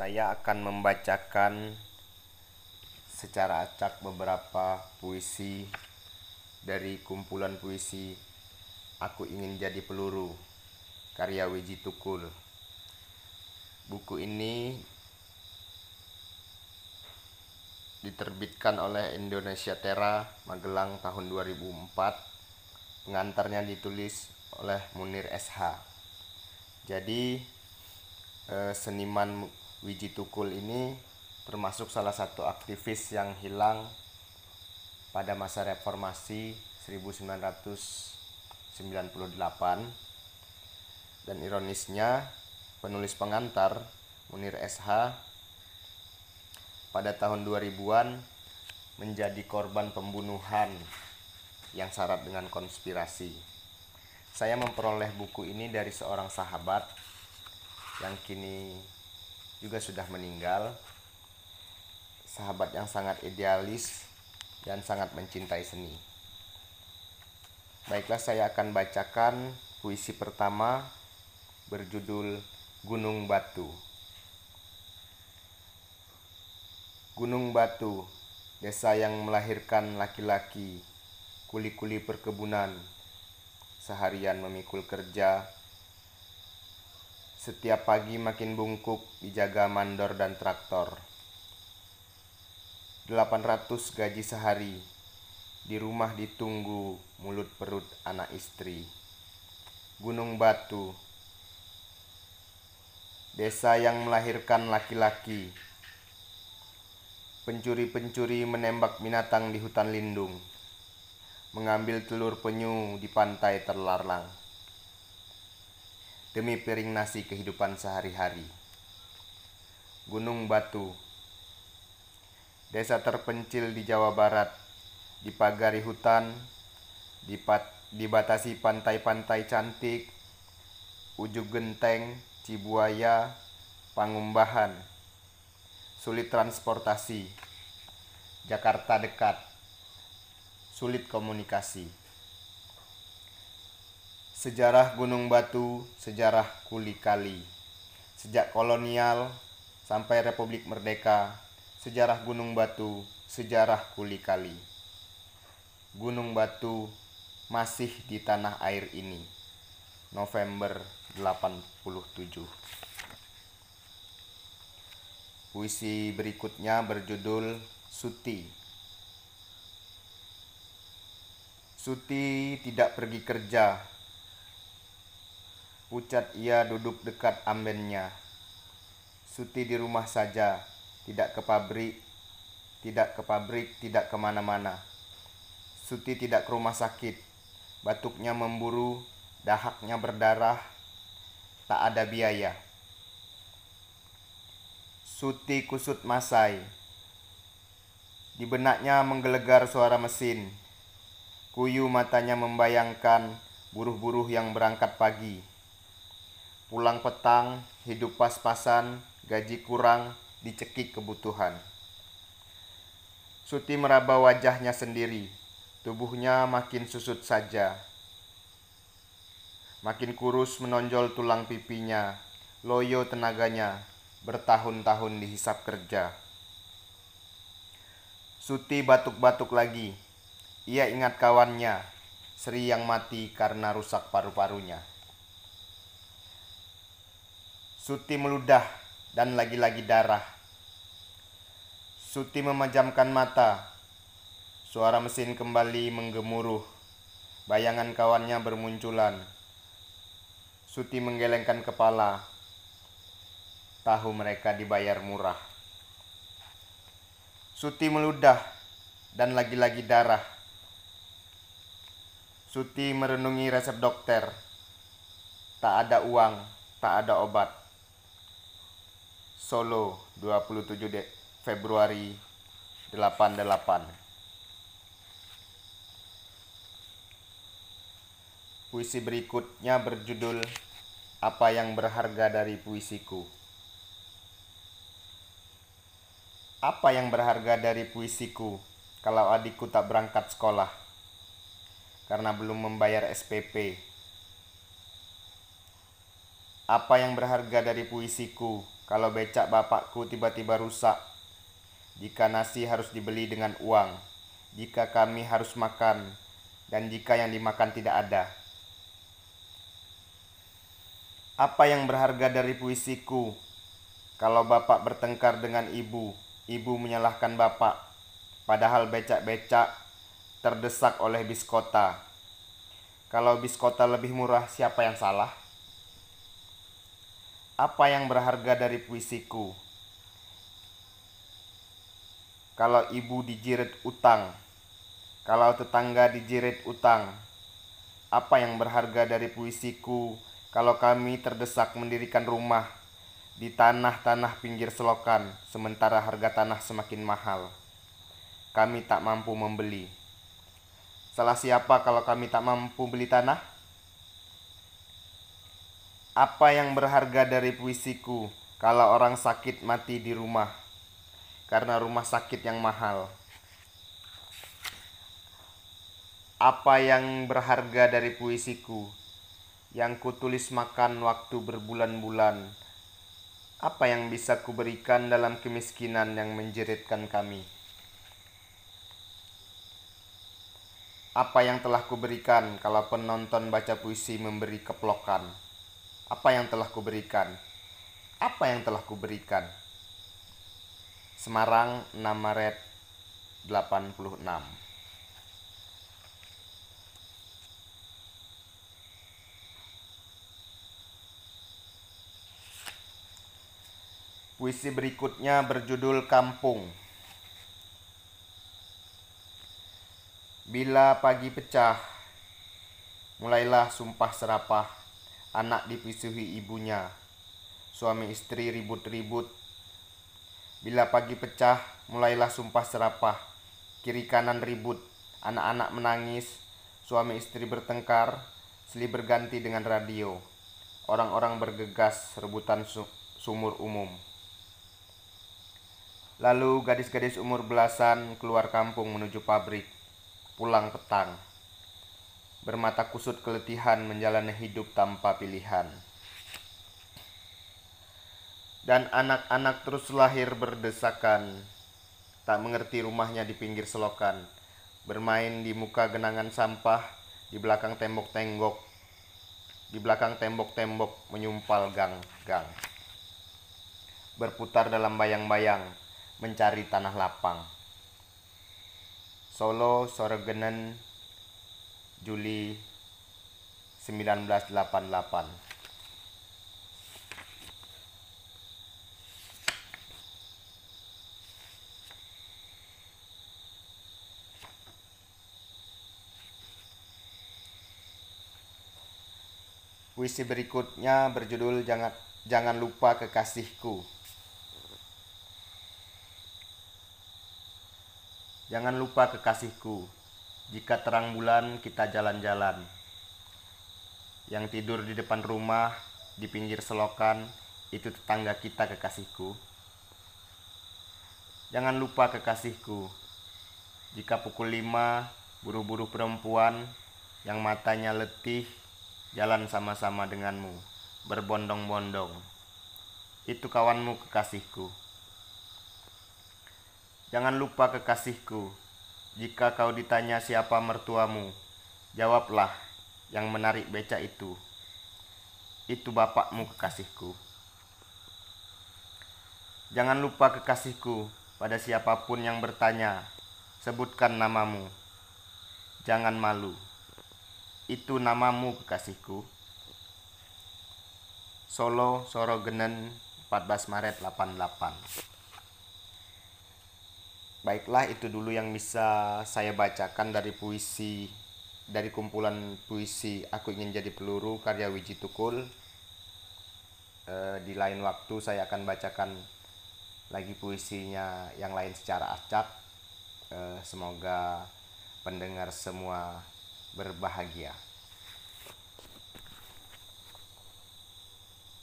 Saya akan membacakan secara acak beberapa puisi dari kumpulan puisi Aku Ingin Jadi Peluru karya Wiji Tukul. Buku ini diterbitkan oleh Indonesia Tera Magelang tahun 2004. Pengantarnya ditulis oleh Munir SH. Jadi eh, seniman Wiji Tukul ini termasuk salah satu aktivis yang hilang pada masa reformasi 1998 dan ironisnya penulis pengantar Munir SH pada tahun 2000-an menjadi korban pembunuhan yang syarat dengan konspirasi. Saya memperoleh buku ini dari seorang sahabat yang kini juga sudah meninggal. Sahabat yang sangat idealis dan sangat mencintai seni. Baiklah saya akan bacakan puisi pertama berjudul Gunung Batu. Gunung Batu desa yang melahirkan laki-laki kuli-kuli perkebunan seharian memikul kerja setiap pagi makin bungkuk dijaga mandor dan traktor. 800 gaji sehari. Di rumah ditunggu mulut perut anak istri. Gunung Batu. Desa yang melahirkan laki-laki. Pencuri-pencuri menembak binatang di hutan lindung. Mengambil telur penyu di pantai terlarang demi piring nasi kehidupan sehari-hari. Gunung Batu. Desa terpencil di Jawa Barat, dipagari hutan, dipat, dibatasi pantai-pantai cantik, ujung genteng, Cibuaya, Pangumbahan, sulit transportasi, Jakarta dekat, sulit komunikasi. Sejarah Gunung Batu, sejarah Kuli Kali. Sejak kolonial sampai Republik Merdeka, sejarah Gunung Batu, sejarah Kuli Kali. Gunung Batu masih di tanah air ini. November 87. Puisi berikutnya berjudul Suti. Suti tidak pergi kerja Pucat ia duduk dekat ambennya. Suti di rumah saja, tidak ke pabrik, tidak ke pabrik, tidak ke mana-mana. Suti tidak ke rumah sakit, batuknya memburu, dahaknya berdarah, tak ada biaya. Suti kusut masai, di benaknya menggelegar suara mesin, kuyu matanya membayangkan buruh-buruh yang berangkat pagi pulang petang, hidup pas-pasan, gaji kurang, dicekik kebutuhan. Suti meraba wajahnya sendiri, tubuhnya makin susut saja. Makin kurus menonjol tulang pipinya, loyo tenaganya, bertahun-tahun dihisap kerja. Suti batuk-batuk lagi. Ia ingat kawannya, Sri yang mati karena rusak paru-parunya. Suti meludah dan lagi-lagi darah. Suti memejamkan mata. Suara mesin kembali menggemuruh. Bayangan kawannya bermunculan. Suti menggelengkan kepala. Tahu mereka dibayar murah. Suti meludah dan lagi-lagi darah. Suti merenungi resep dokter. Tak ada uang, tak ada obat. Solo 27 De Februari 88 Puisi berikutnya berjudul Apa yang berharga dari puisiku Apa yang berharga dari puisiku kalau adikku tak berangkat sekolah karena belum membayar SPP? Apa yang berharga dari puisiku kalau becak bapakku tiba-tiba rusak, jika nasi harus dibeli dengan uang, jika kami harus makan, dan jika yang dimakan tidak ada. Apa yang berharga dari puisiku? Kalau bapak bertengkar dengan ibu, ibu menyalahkan bapak, padahal becak-becak terdesak oleh biskota. Kalau biskota lebih murah, siapa yang salah? Apa yang berharga dari puisiku? Kalau ibu dijirit utang, kalau tetangga dijirit utang, apa yang berharga dari puisiku? Kalau kami terdesak mendirikan rumah di tanah-tanah pinggir selokan, sementara harga tanah semakin mahal, kami tak mampu membeli. Salah siapa kalau kami tak mampu beli tanah? Apa yang berharga dari puisiku kalau orang sakit mati di rumah karena rumah sakit yang mahal? Apa yang berharga dari puisiku yang kutulis makan waktu berbulan-bulan? Apa yang bisa kuberikan dalam kemiskinan yang menjeritkan kami? Apa yang telah kuberikan kalau penonton baca puisi memberi keplokan? Apa yang telah kuberikan? Apa yang telah kuberikan? Semarang 6 Maret 86 Puisi berikutnya berjudul Kampung. Bila pagi pecah, mulailah sumpah serapah anak dipisuhi ibunya. Suami istri ribut-ribut. Bila pagi pecah, mulailah sumpah serapah. Kiri kanan ribut, anak-anak menangis, suami istri bertengkar, silih berganti dengan radio. Orang-orang bergegas rebutan sumur umum. Lalu gadis-gadis umur belasan keluar kampung menuju pabrik, pulang petang bermata kusut keletihan menjalani hidup tanpa pilihan. Dan anak-anak terus lahir berdesakan, tak mengerti rumahnya di pinggir selokan, bermain di muka genangan sampah, di belakang tembok-tembok, di belakang tembok-tembok menyumpal gang-gang. Berputar dalam bayang-bayang, mencari tanah lapang. Solo, Sorogenen, Juli 1988 Puisi berikutnya berjudul Jangan Jangan lupa kekasihku. Jangan lupa kekasihku. Jika terang bulan kita jalan-jalan. Yang tidur di depan rumah Di pinggir selokan Itu tetangga kita kekasihku. Jangan lupa kekasihku. Jika pukul lima Buru-buru perempuan Yang matanya letih Jalan sama-sama denganmu Berbondong-bondong. Itu kawanmu kekasihku. Jangan lupa kekasihku jika kau ditanya siapa mertuamu, jawablah yang menarik beca itu. Itu bapakmu kekasihku. Jangan lupa kekasihku pada siapa pun yang bertanya, sebutkan namamu. Jangan malu. Itu namamu kekasihku. Solo Sorogenen 14 Maret 88 Baiklah itu dulu yang bisa saya bacakan dari puisi dari kumpulan puisi Aku Ingin Jadi Peluru karya Wiji Tukul. E, di lain waktu saya akan bacakan lagi puisinya yang lain secara acak. E, semoga pendengar semua berbahagia.